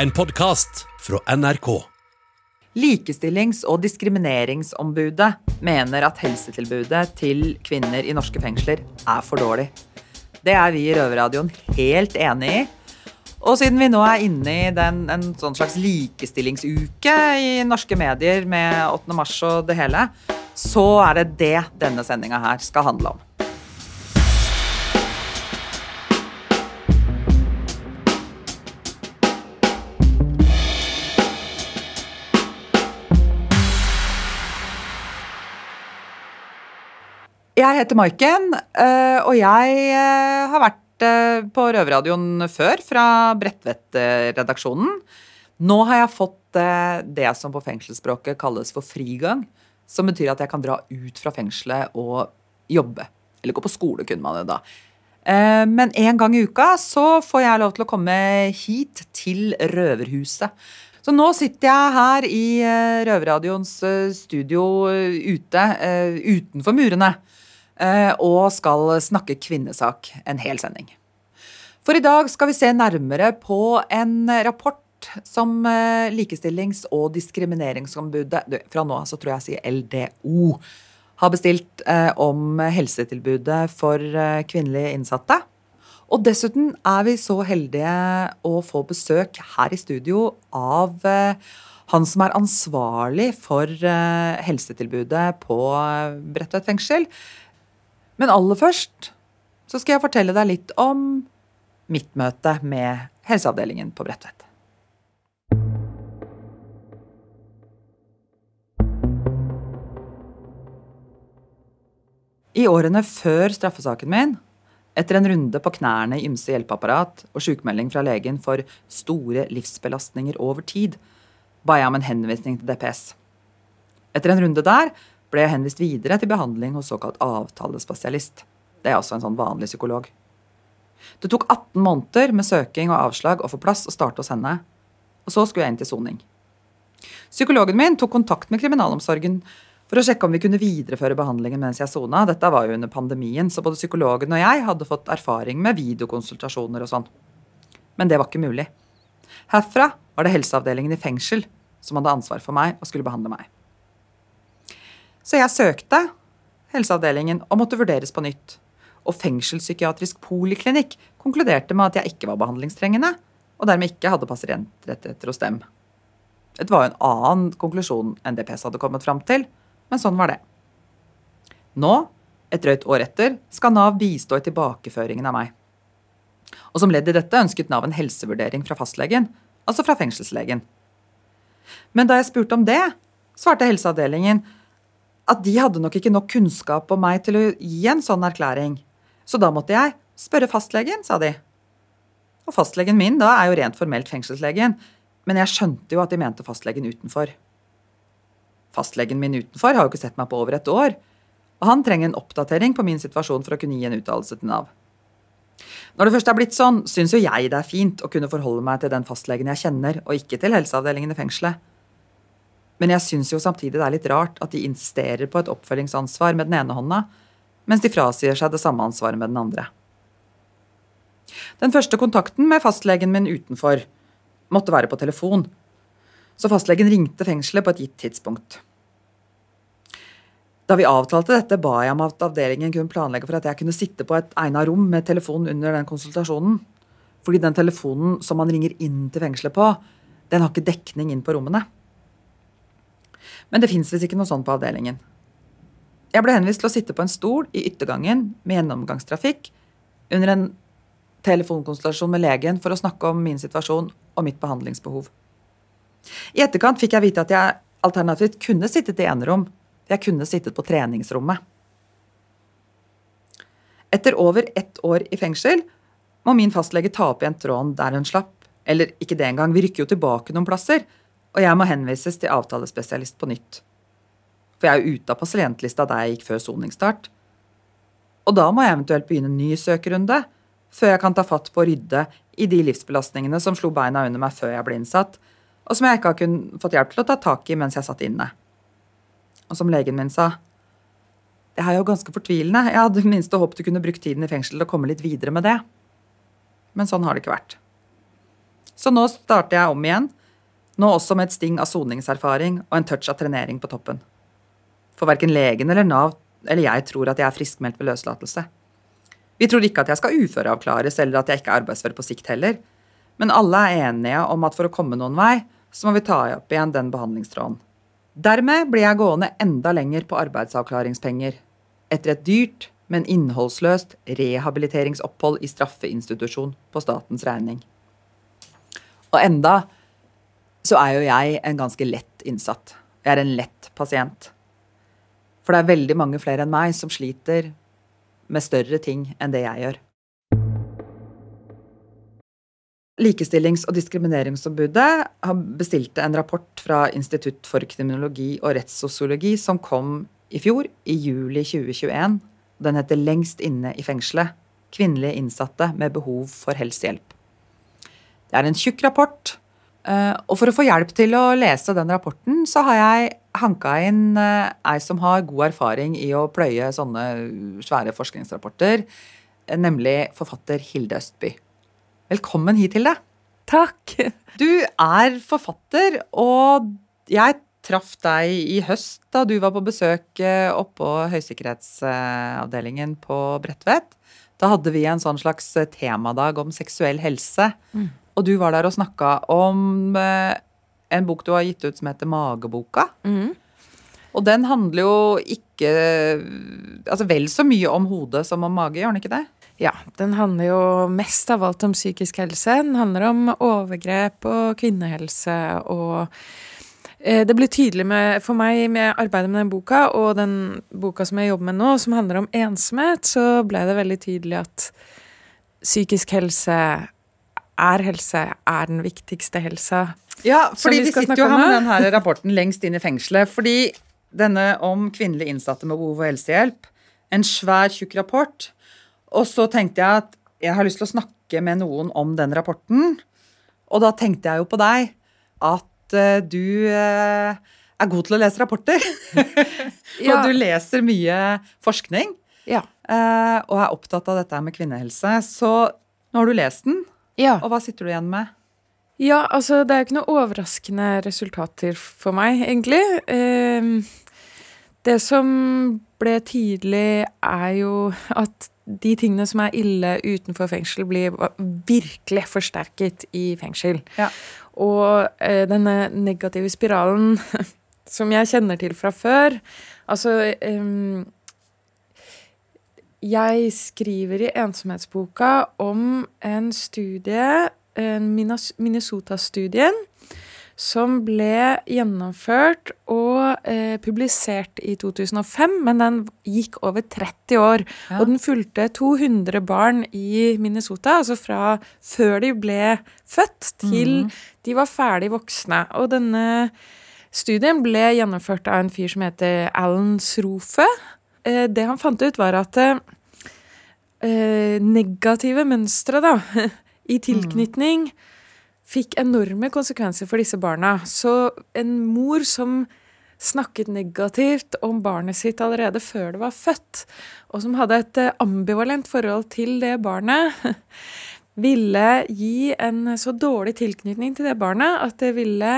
En podkast fra NRK. Likestillings- og diskrimineringsombudet mener at helsetilbudet til kvinner i norske fengsler er for dårlig. Det er vi i Røverradioen helt enig i. Og siden vi nå er inne i den, en sånn slags likestillingsuke i norske medier med 8. mars og det hele, så er det det denne sendinga her skal handle om. Jeg heter Maiken, eh, og jeg eh, har vært eh, på Røverradioen før, fra Bredtvet-redaksjonen. Nå har jeg fått det som på fengselsspråket kalles for frigang. Som betyr at jeg kan dra ut fra fengselet og jobbe. Eller gå på skole, kunne man det da. Men en gang i uka så får jeg lov til å komme hit til Røverhuset. Så nå sitter jeg her i Røverradioens studio ute, utenfor murene. Eh, og skal snakke kvinnesak en hel sending. For i dag skal vi se nærmere på en rapport som eh, Likestillings- og diskrimineringsombudet Fra nå av så tror jeg jeg sier LDO har bestilt eh, om helsetilbudet for kvinnelige innsatte. Og dessuten er vi så heldige å få besøk her i studio av han som er ansvarlig for helsetilbudet på Bredtvet fengsel. Men aller først så skal jeg fortelle deg litt om mitt møte med helseavdelingen på Bredtvet. I årene før straffesaken min, etter en runde på knærne i ymse hjelpeapparat og sykemelding fra legen for store livsbelastninger over tid, ba jeg om en henvisning til DPS. Etter en runde der ble jeg henvist videre til behandling hos såkalt avtalespesialist. Det er også en sånn vanlig psykolog. Det tok 18 måneder med søking og avslag å få plass og starte hos henne. Og så skulle jeg inn til soning. Psykologen min tok kontakt med kriminalomsorgen for å sjekke om vi kunne videreføre behandlingen mens jeg sona. Dette var jo under pandemien, så både psykologen og jeg hadde fått erfaring med videokonsultasjoner og sånn. Men det var ikke mulig. Herfra var det helseavdelingen i fengsel som hadde ansvar for meg og skulle behandle meg. Så jeg søkte helseavdelingen og måtte vurderes på nytt. Og fengselspsykiatrisk poliklinikk konkluderte med at jeg ikke var behandlingstrengende, og dermed ikke hadde pasientrettigheter hos dem. Det var jo en annen konklusjon enn DPS hadde kommet fram til, men sånn var det. Nå, et drøyt år etter, skal Nav bistå i tilbakeføringen av meg. Og som ledd i dette ønsket Nav en helsevurdering fra fastlegen, altså fra fengselslegen. Men da jeg spurte om det, svarte helseavdelingen at de hadde nok ikke nok kunnskap om meg til å gi en sånn erklæring. Så da måtte jeg spørre fastlegen, sa de. Og fastlegen min da er jo rent formelt fengselslegen, men jeg skjønte jo at de mente fastlegen utenfor. Fastlegen min utenfor har jo ikke sett meg på over et år, og han trenger en oppdatering på min situasjon for å kunne gi en uttalelse til Nav. Når det først er blitt sånn, syns jo jeg det er fint å kunne forholde meg til den fastlegen jeg kjenner, og ikke til helseavdelingen i fengselet. Men jeg syns jo samtidig det er litt rart at de insisterer på et oppfølgingsansvar med den ene hånda, mens de frasier seg det samme ansvaret med den andre. Den første kontakten med fastlegen min utenfor måtte være på telefon, så fastlegen ringte fengselet på et gitt tidspunkt. Da vi avtalte dette, ba jeg om at avdelingen kunne planlegge for at jeg kunne sitte på et egnet rom med telefon under den konsultasjonen. Fordi den telefonen som man ringer inn til fengselet på, den har ikke dekning inn på rommene. Men det fins visst ikke noe sånt på avdelingen. Jeg ble henvist til å sitte på en stol i yttergangen med gjennomgangstrafikk under en telefonkonstellasjon med legen for å snakke om min situasjon og mitt behandlingsbehov. I etterkant fikk jeg vite at jeg alternativt kunne sittet i enerom. Jeg kunne sittet på treningsrommet. Etter over ett år i fengsel må min fastlege ta opp igjen tråden der hun slapp. Eller ikke det engang, vi rykker jo tilbake noen plasser og jeg må henvises til avtalespesialist på nytt. For jeg er jo ute av pasientlista der jeg gikk før soningsstart. Og da må jeg eventuelt begynne en ny søkerunde, før jeg kan ta fatt på å rydde i de livsbelastningene som slo beina under meg før jeg ble innsatt, og som jeg ikke har kunnet fått hjelp til å ta tak i mens jeg satt inne. Og som legen min sa, det er jo ganske fortvilende, jeg hadde minst håpet du kunne brukt tiden i fengsel til å komme litt videre med det. Men sånn har det ikke vært. Så nå starter jeg om igjen. Nå også med et sting av soningserfaring og en touch av trenering på toppen. For verken legen eller Nav eller jeg tror at jeg er friskmeldt ved løslatelse. Vi tror ikke at jeg skal uføreavklares eller at jeg ikke er arbeidsfør på sikt heller. Men alle er enige om at for å komme noen vei, så må vi ta opp igjen den behandlingstråden. Dermed blir jeg gående enda lenger på arbeidsavklaringspenger. Etter et dyrt, men innholdsløst rehabiliteringsopphold i straffeinstitusjon på statens regning. Og enda så er jo jeg en ganske lett innsatt. Jeg er en lett pasient. For det er veldig mange flere enn meg som sliter med større ting enn det jeg gjør. Likestillings- og diskrimineringsombudet bestilte en rapport fra Institutt for kriminologi og rettssosiologi som kom i fjor, i juli 2021. Den heter 'Lengst inne i fengselet kvinnelige innsatte med behov for helsehjelp'. Det er en tjukk rapport, og for å få hjelp til å lese den rapporten, så har jeg hanka inn eh, ei som har god erfaring i å pløye sånne svære forskningsrapporter, nemlig forfatter Hilde Østby. Velkommen hit, Hilde. Takk. Du er forfatter, og jeg traff deg i høst da du var på besøk eh, oppå høysikkerhetsavdelingen på Bredtvet. Da hadde vi en sånn slags temadag om seksuell helse. Mm. Og du var der og snakka om eh, en bok du har gitt ut som heter Mageboka. Mm. Og den handler jo ikke Altså vel så mye om hodet som om mage, gjør den ikke det? Ja, den handler jo mest av alt om psykisk helse. Den handler om overgrep og kvinnehelse og eh, det ble tydelig med, for meg med arbeidet med den boka og den boka som jeg jobber med nå, som handler om ensomhet, så ble det veldig tydelig at psykisk helse er helse, er den viktigste helsa. Ja, fordi vi vi, sitter jo her med her. den her rapporten lengst inn i fengselet. Fordi denne om kvinnelige innsatte med behov for helsehjelp, en svær, tjukk rapport. Og så tenkte jeg at jeg har lyst til å snakke med noen om den rapporten. Og da tenkte jeg jo på deg at eh, du eh, er god til å lese rapporter. Ja. og du leser mye forskning. Ja. eh, og er opptatt av dette med kvinnehelse. Så nå har du lest den, Ja. og hva sitter du igjen med? Ja, altså det er jo ikke noe overraskende resultater for meg, egentlig. Ehm, det som ble tydelig, er jo at de tingene som er ille utenfor fengsel, blir virkelig forsterket i fengsel. Ja. Og eh, denne negative spiralen som jeg kjenner til fra før Altså ehm, Jeg skriver i ensomhetsboka om en studie, en Minnesota-studien, som ble gjennomført og eh, publisert i 2005, men den gikk over 30 år. Ja. Og den fulgte 200 barn i Minnesota, altså fra før de ble født til mm. de var ferdig voksne. Og denne studien ble gjennomført av en fyr som heter Alan Srofe. Eh, det han fant ut, var at eh, negative mønstre da, i tilknytning fikk enorme konsekvenser for disse barna. Så en mor som snakket negativt om barnet sitt allerede før det var født, og som hadde et eh, ambivalent forhold til det barnet, ville gi en så dårlig tilknytning til det barnet at det ville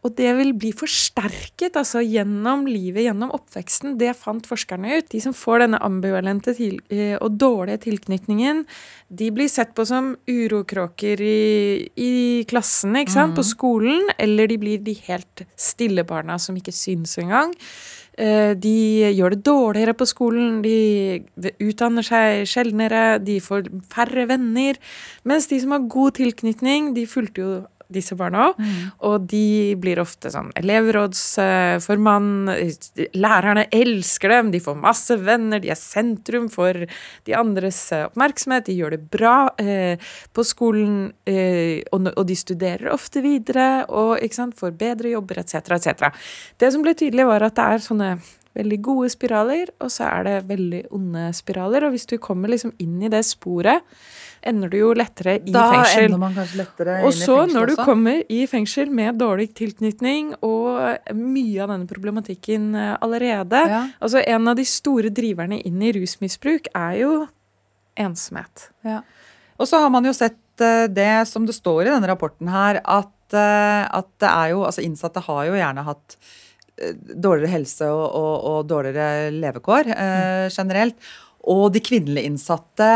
og det vil bli forsterket altså gjennom livet, gjennom oppveksten. Det fant forskerne ut. De som får denne ambivalente eh, og dårlige tilknytningen, de blir sett på som urokråker i, i klassen, ikke sant? på skolen. Eller de blir de helt stille barna som ikke syns engang. Eh, De gjør det dårligere på skolen, de utdanner seg sjeldnere, de får færre venner. Mens de som har god tilknytning, de fulgte jo disse barna òg. Og de blir ofte sånn elevrådsformann. Lærerne elsker dem, de får masse venner, de er sentrum for de andres oppmerksomhet. De gjør det bra eh, på skolen, eh, og, og de studerer ofte videre og sant, får bedre jobber etc. etc. Det som ble tydelig, var at det er sånne veldig gode spiraler, og så er det veldig onde spiraler. Og hvis du kommer liksom inn i det sporet, ender du jo lettere i da fengsel. ender man kanskje lettere Og inn i så, fengsel når du også. kommer i fengsel med dårlig tilknytning og mye av denne problematikken eh, allerede ja. Altså, en av de store driverne inn i rusmisbruk er jo ensomhet. Ja. Og så har man jo sett eh, det som det står i denne rapporten her, at, eh, at det er jo Altså innsatte har jo gjerne hatt eh, dårligere helse og, og, og dårligere levekår eh, generelt. Og de kvinnelige innsatte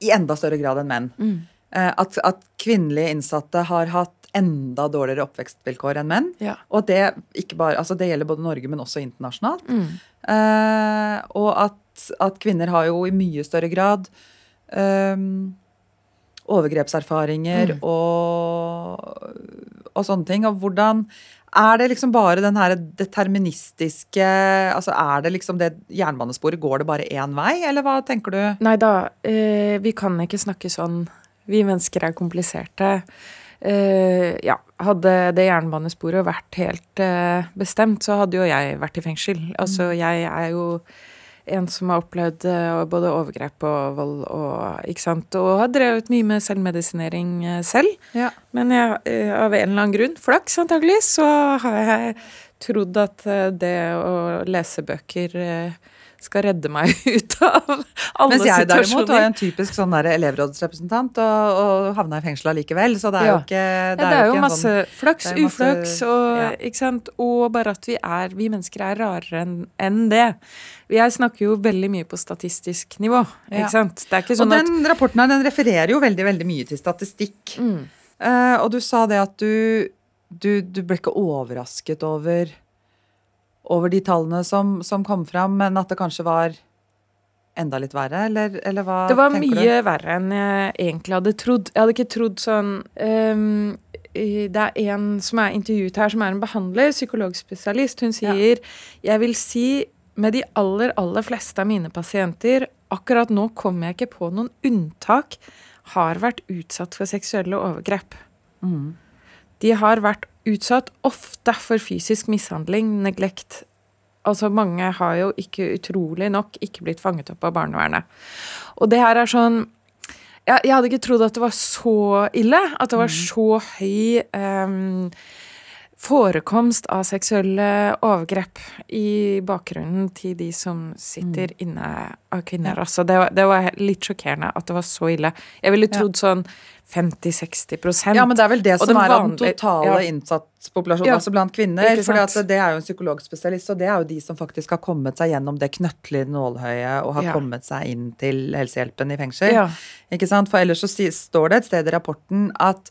i enda større grad enn menn. Mm. at, at kvinnelige innsatte har hatt enda dårligere oppvekstvilkår enn menn. Ja. Og det, ikke bare, altså det gjelder både Norge, men også internasjonalt. Mm. Eh, og at, at kvinner har jo i mye større grad ehm, overgrepserfaringer Mm. og, og sånne ting. Og hvordan er det liksom bare den her deterministiske Altså er det liksom det jernbanesporet, går det bare én vei, eller hva tenker du? Nei da, eh, vi kan ikke snakke sånn. Vi mennesker er kompliserte. Eh, ja, hadde det jernbanesporet vært helt eh, bestemt, så hadde jo jeg vært i fengsel. Altså, jeg er jo en som har opplevd eh, både overgrep og vold og ikke sant, og har drevet mye med selvmedisinering eh, selv. Ja. Men jeg, eh, av en eller annen grunn, flaks antageligvis, så har jeg trodd at det å lese bøker eh, skal redde meg ut av alle Mens jeg derimot var en typisk sånn der elevrådsrepresentant og, og havna i fengsel allikevel, så det er Ja. jo ikke Ja, det er jo masse sånn- flaks, det masse- uflaks, og, ja. ikke sant? og bare at vi er Vi mennesker er rarere enn en det. Jeg snakker jo veldig mye på statistisk nivå, ikke sant? Det er ikke Og den at rapporten her, den refererer jo veldig, veldig mye til statistikk. mm, Uh, og du sa det at du, du, du ble ikke overrasket over, over de tallene som, som kom fram, men at det kanskje var enda litt verre, eller, eller hva Det var mye mye verre enn jeg egentlig hadde trodd. Jeg hadde ikke trodd sånn um, Det er en som er intervjuet her, som er en behandler, psykologspesialist. Hun Ja. sier Jeg vil si med de aller, aller fleste av mine pasienter Akkurat nå kommer jeg ikke på noen unntak har vært utsatt for seksuelle overgrep. Mm. De har vært utsatt ofte for fysisk mishandling, neglekt. Altså Mange har jo ikke utrolig nok ikke blitt fanget opp av barnevernet. Og det her er sånn Jeg, jeg hadde ikke trodd at det var så ille. At det var så høy em, forekomst av seksuelle overgrep i bakgrunnen til de som sitter inne av kvinner. Altså, det, var, det var litt sjokkerende at det var så ille. Jeg ville trodd sånn 50-60% Ja, men det er vel det som er av den totale ja. innsatspopulasjonen, Ja, altså blant kvinner. For det er jo en psykologspesialist, og det er jo de som faktisk har kommet seg gjennom det knøttlige nålhøyet og har Ja. kommet seg inn til helsehjelpen i fengsel. Ja. Ikke sant? For ellers så står det et sted i rapporten at,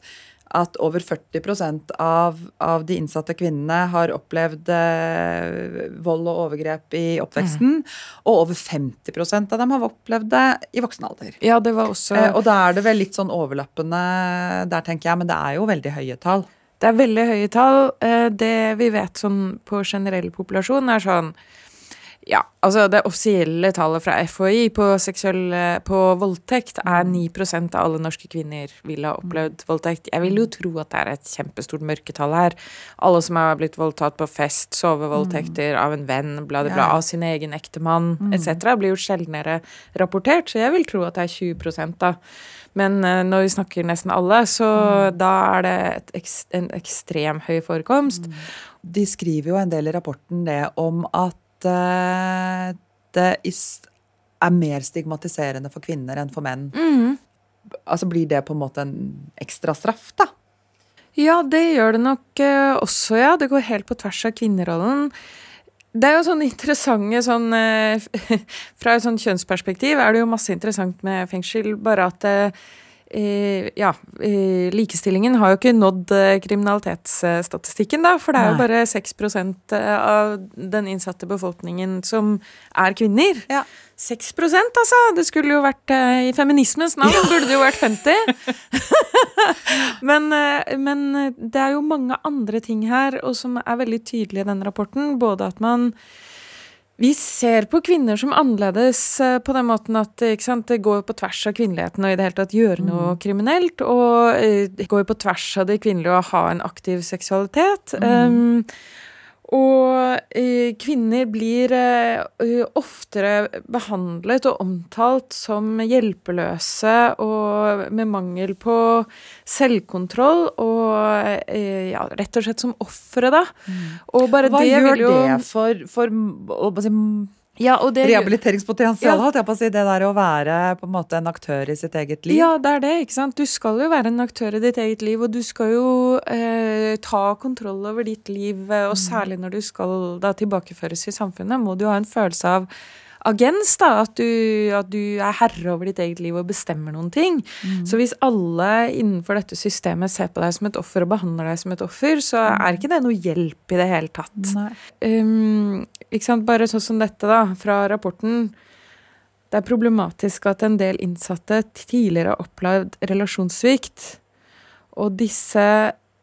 at over 40% av, av de innsatte kvinnene har opplevd eh, vold og overgrep i oppveksten. Og over 50% av dem har opplevd det i voksen alder. ja, det var også Eh, og da er det vel litt sånn overlappende der, tenker jeg, men det er jo veldig høye tall. Det er veldig høye tall. Eh, Det vi vet sånn på generell populasjon, er sånn Ja, altså det offisielle tallet fra FHI på, seksuell, på voldtekt er 9% av alle norske kvinner vil ha opplevd voldtekt. Jeg vil jo tro at det er et kjempestort mørketall her. Alle som har blitt voldtatt på fest, sovevoldtekter av en venn, bla, bla, bla, av sin egen ektemann etc., blir jo sjeldnere rapportert, så jeg vil tro at det er 20 da. Men eh, når vi snakker nesten alle, så da er det et eks en ekstrem høy forekomst. De skriver jo en del i rapporten det om at eh, det er mer stigmatiserende for kvinner enn for menn. Altså Blir det på en måte en ekstra straff, da? Ja, det gjør det nok uh, også, ja. Det går helt på tvers av kvinnerollen. Det er jo sånn interessante sånn uh, Fra et sånn kjønnsperspektiv er det jo masse interessant med fengsel, bare at eh, ja, eh, likestillingen har jo ikke nådd eh, kriminalitetsstatistikken, da. For det er jo bare 6% av den innsatte befolkningen som er kvinner. Ja. 6 altså! Det skulle jo vært eh, I feminismens navn burde det jo vært 50. men, eh, men det er jo mange andre ting her, og som er veldig tydelige i den rapporten. Både at man vi ser på kvinner som annerledes eh, på den måten at ikke sant, det går på tvers av kvinneligheten og i det hele tatt gjøre noe kriminelt. Og eh, det går på tvers av det kvinnelige å ha en aktiv seksualitet. Um, og eh, kvinner blir eh, oftere behandlet og omtalt som hjelpeløse og med mangel på selvkontroll og eh, ja, rett og slett som ofre, da. Og bare Hva det gjør vil jo det for, for å si, Ja, og det, rehabiliteringspotensial, Ja. holdt jeg på å si. Det der å være på en måte en aktør i sitt eget liv. Ja, det er det. ikke sant? Du skal jo være en aktør i ditt eget liv, og du skal jo eh, ta kontroll over ditt liv. eh, Og særlig når du skal da tilbakeføres i samfunnet, må du ha en følelse av agens. da, At du, at du er herre over ditt eget liv og bestemmer noen ting. Så hvis alle innenfor dette systemet ser på deg som et offer og behandler deg som et offer, så er ikke det noe hjelp i det hele tatt. Um, ikke sant? Bare sånn som dette, da, fra rapporten. Det er problematisk at en del innsatte tidligere har opplevd relasjonssvikt. Og disse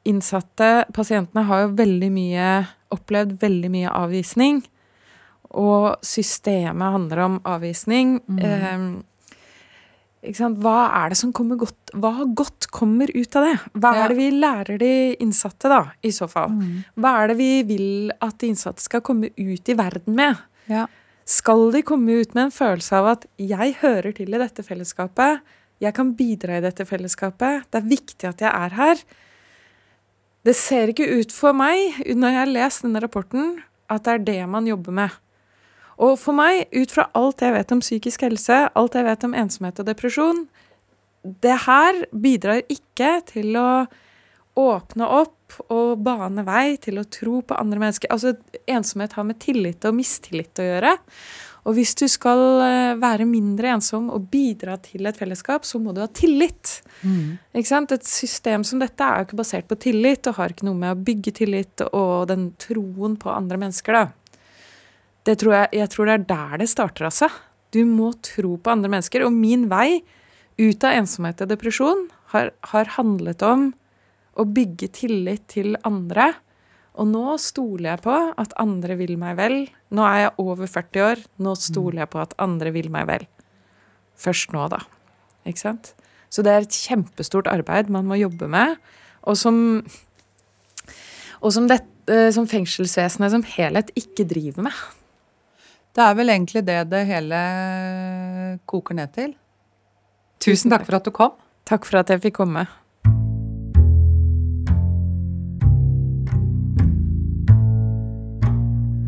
innsatte pasientene har jo veldig mye opplevd veldig mye avvisning. Og systemet handler om avvisning. Ikke sant? Hva er det som kommer godt Hva godt kommer ut av det? Hva Ja. er det vi lærer de innsatte, da, i så fall? Hva er det vi vil at de innsatte skal komme ut i verden med? Ja. Skal de komme ut med en følelse av at 'jeg hører til i dette fellesskapet', 'jeg kan bidra i dette fellesskapet', 'det er viktig at jeg er her'? Det ser ikke ut for meg, når jeg har lest denne rapporten, at det er det man jobber med. Og for meg, ut fra alt jeg vet om psykisk helse, alt jeg vet om ensomhet og depresjon, det her bidrar ikke til å åpne opp og bane vei til å tro på andre mennesker. Altså, ensomhet har med tillit og mistillit å gjøre. Og hvis du skal eh, være mindre ensom og bidra til et fellesskap, så må du ha tillit. Ikke sant? Et system som dette er jo ikke basert på tillit, og har ikke noe med å bygge tillit og den troen på andre mennesker, da. Det tror jeg, jeg tror det er der det starter, altså. Du må tro på andre mennesker. Og min vei ut av ensomhet og depresjon har, har handlet om å bygge tillit til andre. Og nå stoler jeg på at andre vil meg vel. Nå er jeg over 40 år. Nå stoler jeg på at andre vil meg vel. Først nå, da. Ikke sant? Så det er et kjempestort arbeid man må jobbe med, og som, og som, det, eh, som fengselsvesenet som helhet ikke driver med. Det er vel egentlig det det hele koker ned til. Tusen takk for at du kom. Takk for at jeg fikk komme.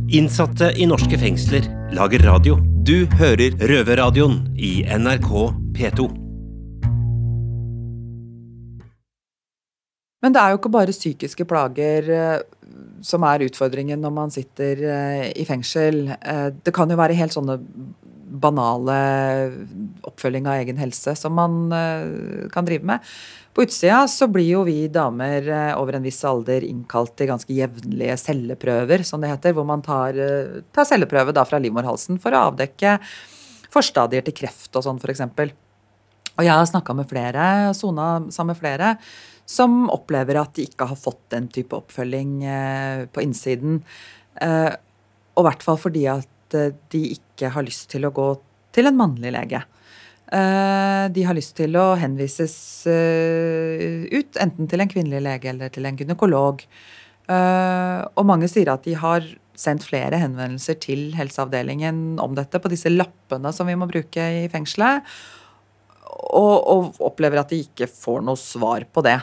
Innsatte i norske fengsler lager radio. Du hører Røverradioen i NRK P2. Men det er jo ikke bare psykiske plager eh, som er utfordringen når man sitter eh, i fengsel. Eh, Det kan jo være helt sånne banale oppfølging av egen helse som man eh, kan drive med. På utsida så blir jo vi damer over en viss alder innkalt til ganske jevnlige celleprøver, som det heter, hvor man tar, tar celleprøve da fra livmorhalsen for å avdekke forstadier til kreft og sånn, f.eks. Og jeg har snakka med flere, sona sammen med flere, som opplever at de ikke har fått den type oppfølging eh, på innsiden. Eh, og i hvert fall fordi at eh, de ikke har lyst til å gå til en mannlig lege. De har lyst til å henvises ut, enten til en kvinnelig lege eller til en gynekolog. Og mange sier at de har sendt flere henvendelser til helseavdelingen om dette på disse lappene som vi må bruke i fengselet og, og opplever at de ikke får noe svar på det.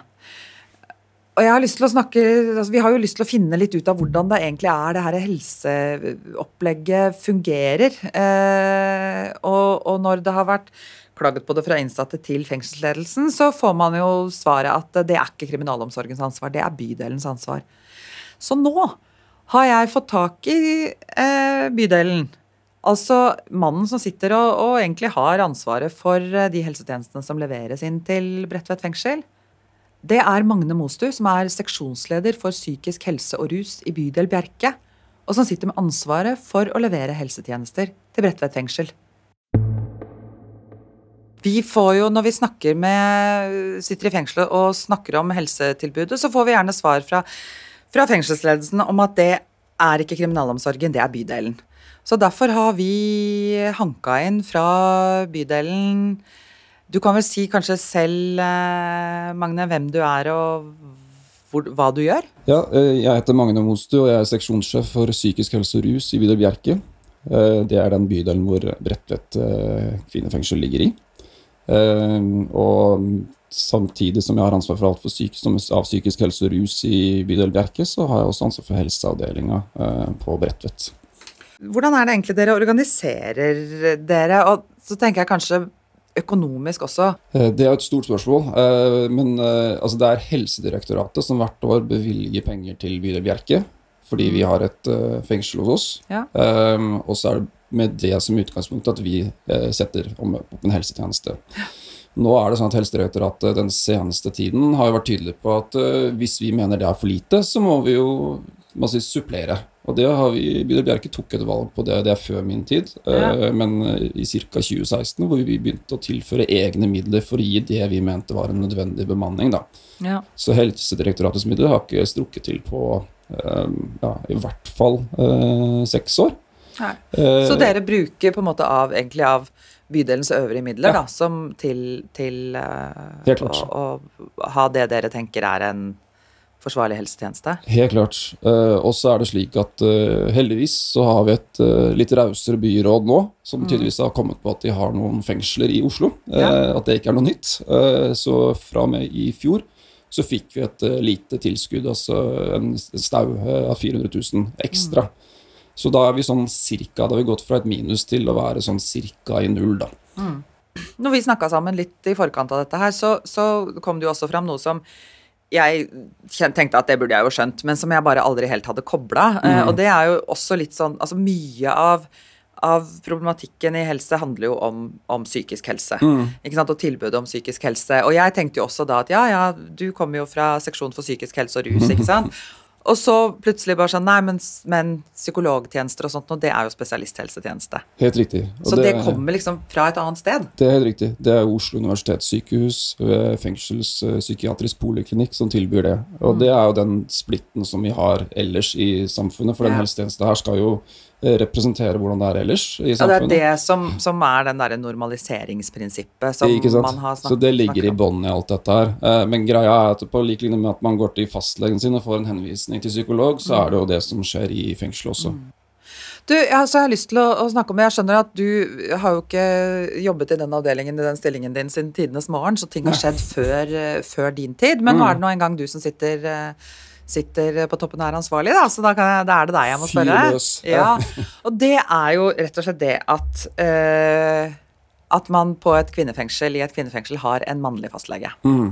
Og jeg har lyst til å snakke, altså Vi har jo lyst til å finne litt ut av hvordan det egentlig er det her helseopplegget fungerer. Eh, og, og når det har vært klaget på det fra innsatte til fengselsledelsen, så får man jo svaret at det er ikke kriminalomsorgens ansvar, det er bydelens ansvar. Så nå har jeg fått tak i eh, bydelen. Altså mannen som sitter og, og egentlig har ansvaret for eh, de helsetjenestene som leveres inn til Bredtvet fengsel. Det er Magne Mostu, som er seksjonsleder for psykisk helse og rus i bydel Bjerke, og som sitter med ansvaret for å levere helsetjenester til Bredtvet fengsel. Vi får jo, når vi med, sitter i fengselet og snakker om helsetilbudet, så får vi gjerne svar fra, fra fengselsledelsen om at det er ikke kriminalomsorgen, det er bydelen. Så derfor har vi hanka inn fra bydelen Du kan vel si kanskje selv, eh, Magne, hvem du er og hvor, hva du gjør? Ja, eh, jeg heter Magne Mostu, og jeg er seksjonssjef for psykisk helse og rus i bydel Bjerke. Eh, Det er den bydelen hvor Bredtvet kvinnefengsel ligger i. Og samtidig som jeg har ansvar for alt for som av psykisk helse og rus i bydel Bjerke, så har jeg også ansvar for helseavdelinga på Bredtvet. Hvordan er det egentlig dere organiserer dere? Og så tenker jeg kanskje økonomisk også. Eh, Det er et stort spørsmål. eh, Men eh, altså det er Helsedirektoratet som hvert år bevilger penger til Bydel Bjerke. Fordi vi har et fengsel hos oss. Ja. Og så er det med det som utgangspunkt at vi setter opp en helsetjeneste. Nå er det sånn at Helsedirektoratet den seneste tiden har jo vært tydelig på at hvis vi mener det er for lite, så må vi jo må si, supplere. Og det har vi, Bydel Bjerke tok et valg på det, det er før min tid, ja. men eh, i ca. 2016 hvor vi begynte å tilføre egne midler for å gi det vi mente var en nødvendig bemanning. da. Ja. Så Helsedirektoratets midler har ikke strukket til på eh, ja, i hvert fall eh, seks år. Eh, Så dere bruker på en måte av, egentlig av bydelens øvrige midler da, som til, til eh, å, å ha det dere tenker er en forsvarlig helsetjeneste? Helt klart. Eh, og så er det slik at eh, heldigvis så har vi et eh, litt rausere byråd nå, som tydeligvis har kommet på at de har noen fengsler i Oslo. Ja. At det ikke er noe nytt. Så fra og med i fjor så fikk vi et lite tilskudd, altså en stau av 400 000 ekstra. Så da er vi sånn cirka, da har vi gått fra et minus til å være sånn cirka i null, da. Når vi snakka sammen litt i forkant av dette her, så, så kom det jo også fram noe som jeg tenkte at det burde jeg jo skjønt, men som jeg bare aldri helt hadde kobla. Mm. og det er jo også litt sånn Altså mye av, av problematikken i helse handler jo om, om psykisk helse. Ikke sant? Og tilbudet om psykisk helse. Og jeg tenkte jo også da at ja, ja, du kommer jo fra seksjon for psykisk helse og rus, ikke sant. Og så plutselig bare sånn Nei, men, men psykologtjenester og sånt, og det er jo spesialisthelsetjeneste. Helt riktig. Og Så det, kommer liksom fra et annet sted. Det er helt riktig. Det er Oslo universitetssykehus, eh, fengselspsykiatrisk poliklinikk, som tilbyr det. Og det er jo den splitten som vi har ellers i samfunnet, for den Ja. helsetjenesten her skal jo eh, representere hvordan det er ellers i samfunnet. Ja, det er det som, som er den derre normaliseringsprinsippet som man har snakket om. Så det ligger i bånn i alt dette her. Eh, Men greia er at på lik linje med at man går til fastlegen sin og får en henvisning til psykolog, så er det jo det som skjer i fengselet også. Du, ja, så jeg har lyst til å, å snakke om Jeg skjønner at du har jo ikke jobbet i den avdelingen i den stillingen din siden tidenes morgen, så ting har skjedd før, eh, før din tid. Men Mm. nå er det nå engang du som sitter eh, Sitter på toppen og er ansvarlig, da, så da, kan jeg, da er det deg jeg må spørre. Ja, og det er jo rett og slett det at uh, At man på et kvinnefengsel, i et kvinnefengsel har en mannlig fastlege. Mm.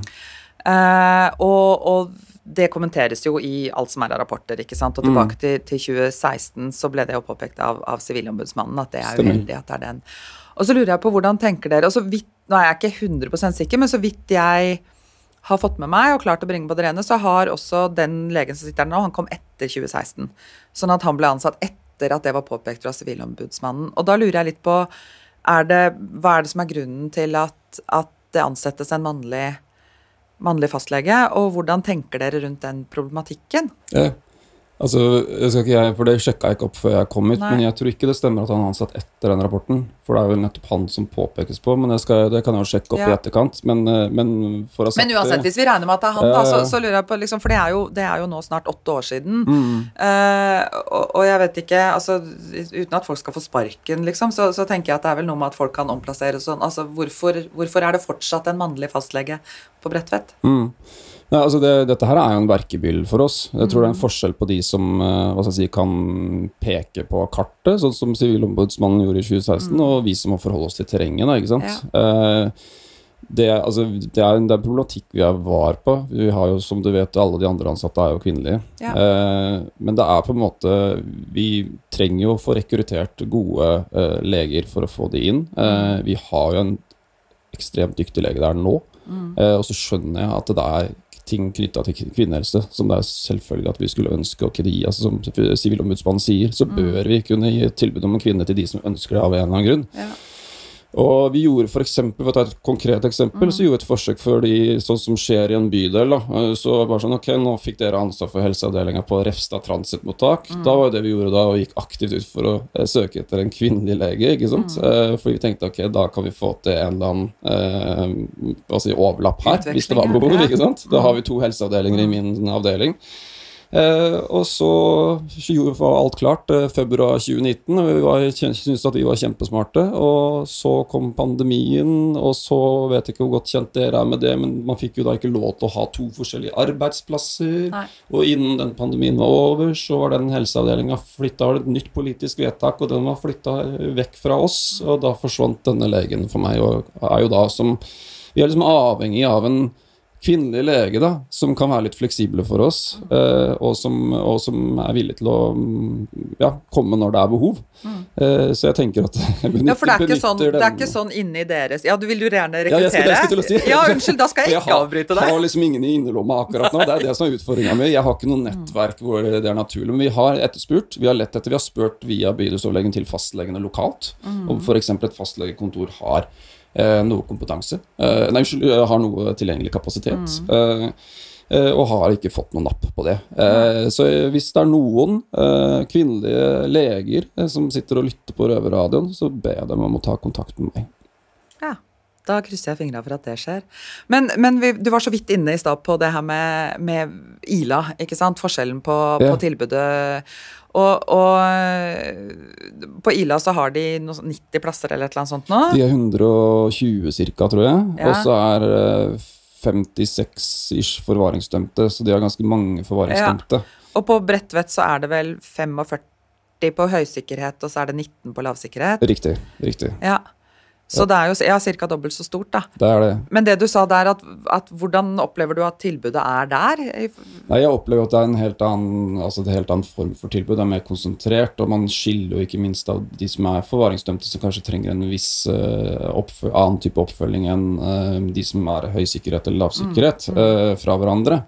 Uh, og, og det kommenteres jo i alt som er av rapporter. ikke sant? Og Mm. tilbake til, til 2016 så ble det jo påpekt av, av Sivilombudsmannen at det er Stemmer. uheldig at det er den. Og så lurer jeg på hvordan tenker dere og så vidt, Nå er jeg ikke 100% sikker, men så vidt jeg har fått med meg og klart å bringe på det rene, så har også den legen som sitter der nå, han kom etter 2016. Sånn at han ble ansatt etter at det var påpekt fra Sivilombudsmannen. Og da lurer jeg litt på er det, Hva er det som er grunnen til at, at det ansettes en mannlig mannlig fastlege, og hvordan tenker dere rundt den problematikken? Ja. Altså, jeg skal ikke jeg, for Det sjekka jeg ikke opp før jeg kom hit, Nei. men jeg tror ikke det stemmer at han er ansatt etter den rapporten. For det er vel nettopp han som påpekes på, men det, skal, det kan jeg jo sjekke opp Ja. i etterkant. Men, eh, men Men uansett, hvis vi regner med at det er han, da, så, så lurer jeg på liksom, For det er, jo, det er jo nå snart åtte år siden. mm, Uh, og, og jeg vet ikke altså, Uten at folk skal få sparken, liksom, så, så tenker jeg at det er vel noe med at folk kan omplasseres sånn. Altså, hvorfor, hvorfor er det fortsatt en mannlig fastlege på Bredtvet? mm. Nei, altså det, Dette her er jo en verkebyll for oss. Jeg tror det er Mm. en forskjell på de som eh, si, kan peke på kartet, sånn som Sivilombudsmannen gjorde i 2016, og vi som må forholde oss til terrenget. Da, ikke sant? Eh, det, altså, det, er en, det er en problematikk vi er var på. Vi har jo, som du vet, alle de andre ansatte er jo kvinnelige. Ja. Eh, men det er på en måte Vi trenger jo å få rekruttert gode eh, leger for å få de inn. Eh, vi har jo en ekstremt dyktig lege der nå. Eh, og så skjønner jeg at det er ting knytta til kvinnehelse som det er selvfølgelig at vi skulle ønske å kunne gi. Altså, som Sivilombudsmannen sier, så bør vi kunne gi tilbud om en kvinne til de som ønsker det av en eller annen grunn. Ja. Og vi gjorde for eksempel, for å ta et konkret eksempel, så gjorde vi et forsøk for de, sånn som skjer i en bydel. da, Eh, Så bare sånn, ok, nå fikk dere ansvar for helseavdelinga på Refstad transittmottak. Da var det vi gjorde da, og gikk aktivt ut for å eh, søke etter en kvinnelig lege, ikke sant. Eh, fordi vi tenkte ok, da kan vi få til en eller annen eh, si, overlapp her, hvis det var behov, ikke sant. Da har vi to helseavdelinger i min avdeling. Eh, og så var alt klart eh, februar 2019, og vi syntes at vi var kjempesmarte. Og så kom pandemien, og så vet jeg ikke hvor godt kjent dere er med det, men man fikk jo da ikke lov til å ha to forskjellige arbeidsplasser. Nei. Og innen den pandemien var over, så var den helseavdelinga flytta, var det et nytt politisk vedtak, og den var flytta vekk fra oss, og da forsvant denne legen for meg, og er jo da som Vi er liksom avhengig av en kvinnelig lege da, som kan være litt fleksible for oss, eh, og, som, og som er villig til å mm, ja, komme når det er behov. Eh, så jeg tenker at jeg benytter, Mm. Ja, for det er, ikke sånn, det er ikke sånn inni deres Ja, du vil jo gjerne Ja, jeg skal- rekruttere? jeg skal si. Ja, unnskyld, da skal jeg ikke avbryte deg. Jeg har liksom ingen i innerlomma akkurat nå. Det er det som er utfordringa mi. Jeg har ikke noe nettverk hvor det er naturlig. Men vi har etterspurt. Vi har lett etter, vi har spurt via bydelsoverlegen til fastlegene lokalt om f.eks. et fastlegekontor har noe kompetanse. Eh, nei, unnskyld, eh, har noe tilgjengelig kapasitet. Mm. eh, og har ikke fått noe napp på det. Eh, så hvis det er noen eh, kvinnelige leger eh, som sitter og lytter på Røverradioen, så ber jeg dem om å ta kontakt med meg. Ja, da krysser jeg fingra for at det skjer. Men, men vi, du var så vidt inne i stad på det her med, med Ila, ikke sant? Forskjellen på, Ja. på tilbudet. Og, og på Ila så har de sånn 90 plasser eller et eller annet sånt nå. De er 120 ca., tror jeg. Ja. Og så er eh, 56-ish forvaringsdømte, så de har ganske mange forvaringsdømte. Og på Bredtvet så er det vel 45 på høysikkerhet, og så er det 19 på lavsikkerhet. Riktig. riktig. Ja. Så det er jo ja, ca. dobbelt så stort, da. Det er det. Men det du sa der, at, at hvordan opplever du at tilbudet er der? Nei, Jeg opplever at det er en helt annen, altså en helt annen form for tilbud. Det er mer konsentrert, og man skiller jo ikke minst av de som er forvaringsdømte, som kanskje trenger en viss uh, annen type oppfølging enn uh, de som er høy sikkerhet eller lavsikkerhet, uh, fra hverandre.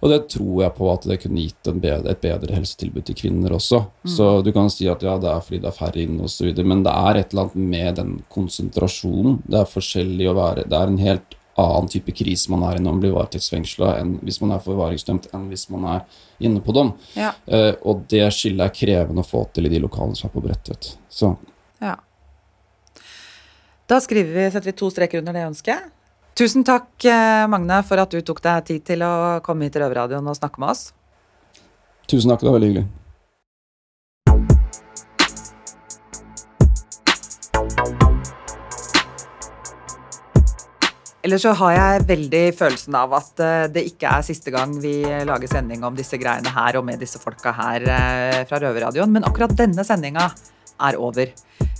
Og det tror jeg på at det kunne gitt en bedre, et bedre helsetilbud til kvinner også. Så du kan si at ja, det er fordi det er færre inne osv., men det er et eller annet med den konsentrasjonen. Det er forskjellig å være Det er en helt annen type krise man er i når man blir varetektsfengsla, enn hvis man er forvaringsdømt, enn hvis man er inne på dom. Ja. Uh, og det skillet er krevende å få til i de lokalene som er på Bredtvet. Så Ja. Da skriver vi, setter vi to streker under det ønsket. Tusen takk, eh, Magne, for at du tok deg tid til å komme hit til Røverradioen og snakke med oss. tusen takk, det var veldig hyggelig. Ellers så har jeg veldig følelsen av at eh, det ikke er siste gang vi lager sending om disse greiene her og med disse folka her eh, fra Røverradioen, men akkurat denne sendinga er over.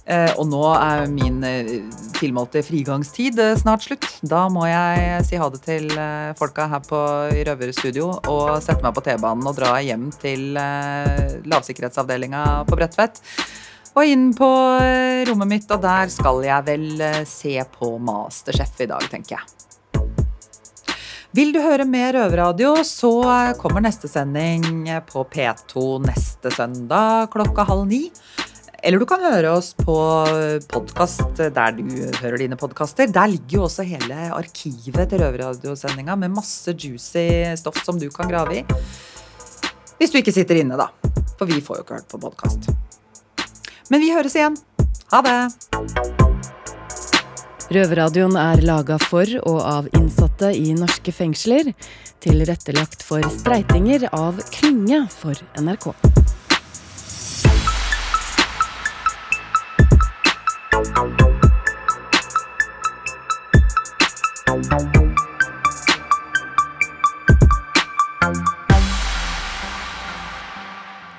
Eh, Og nå er min eh, tilmålte frigangstid eh, snart slutt. Da må jeg si ha det til folka her på Røver Røverstudio og sette meg på T-banen og dra hjem til lavsikkerhetsavdelinga på Bredtvet. Og inn på rommet mitt, og der skal jeg vel se på Masterchef i dag, tenker jeg. Vil du høre mer Røverradio, så kommer neste sending på P2 neste søndag klokka halv ni. Eller du kan høre oss på podkast der du hører dine podkaster. Der ligger jo også hele arkivet til Røverradiosendinga med masse juicy stoff som du kan grave i. Hvis du ikke sitter inne, da. For vi får jo ikke hørt på podkast. Men vi høres igjen. Ha det! Røverradioen er laga for og av innsatte i norske fengsler. Tilrettelagt for streitinger av Klynge for NRK.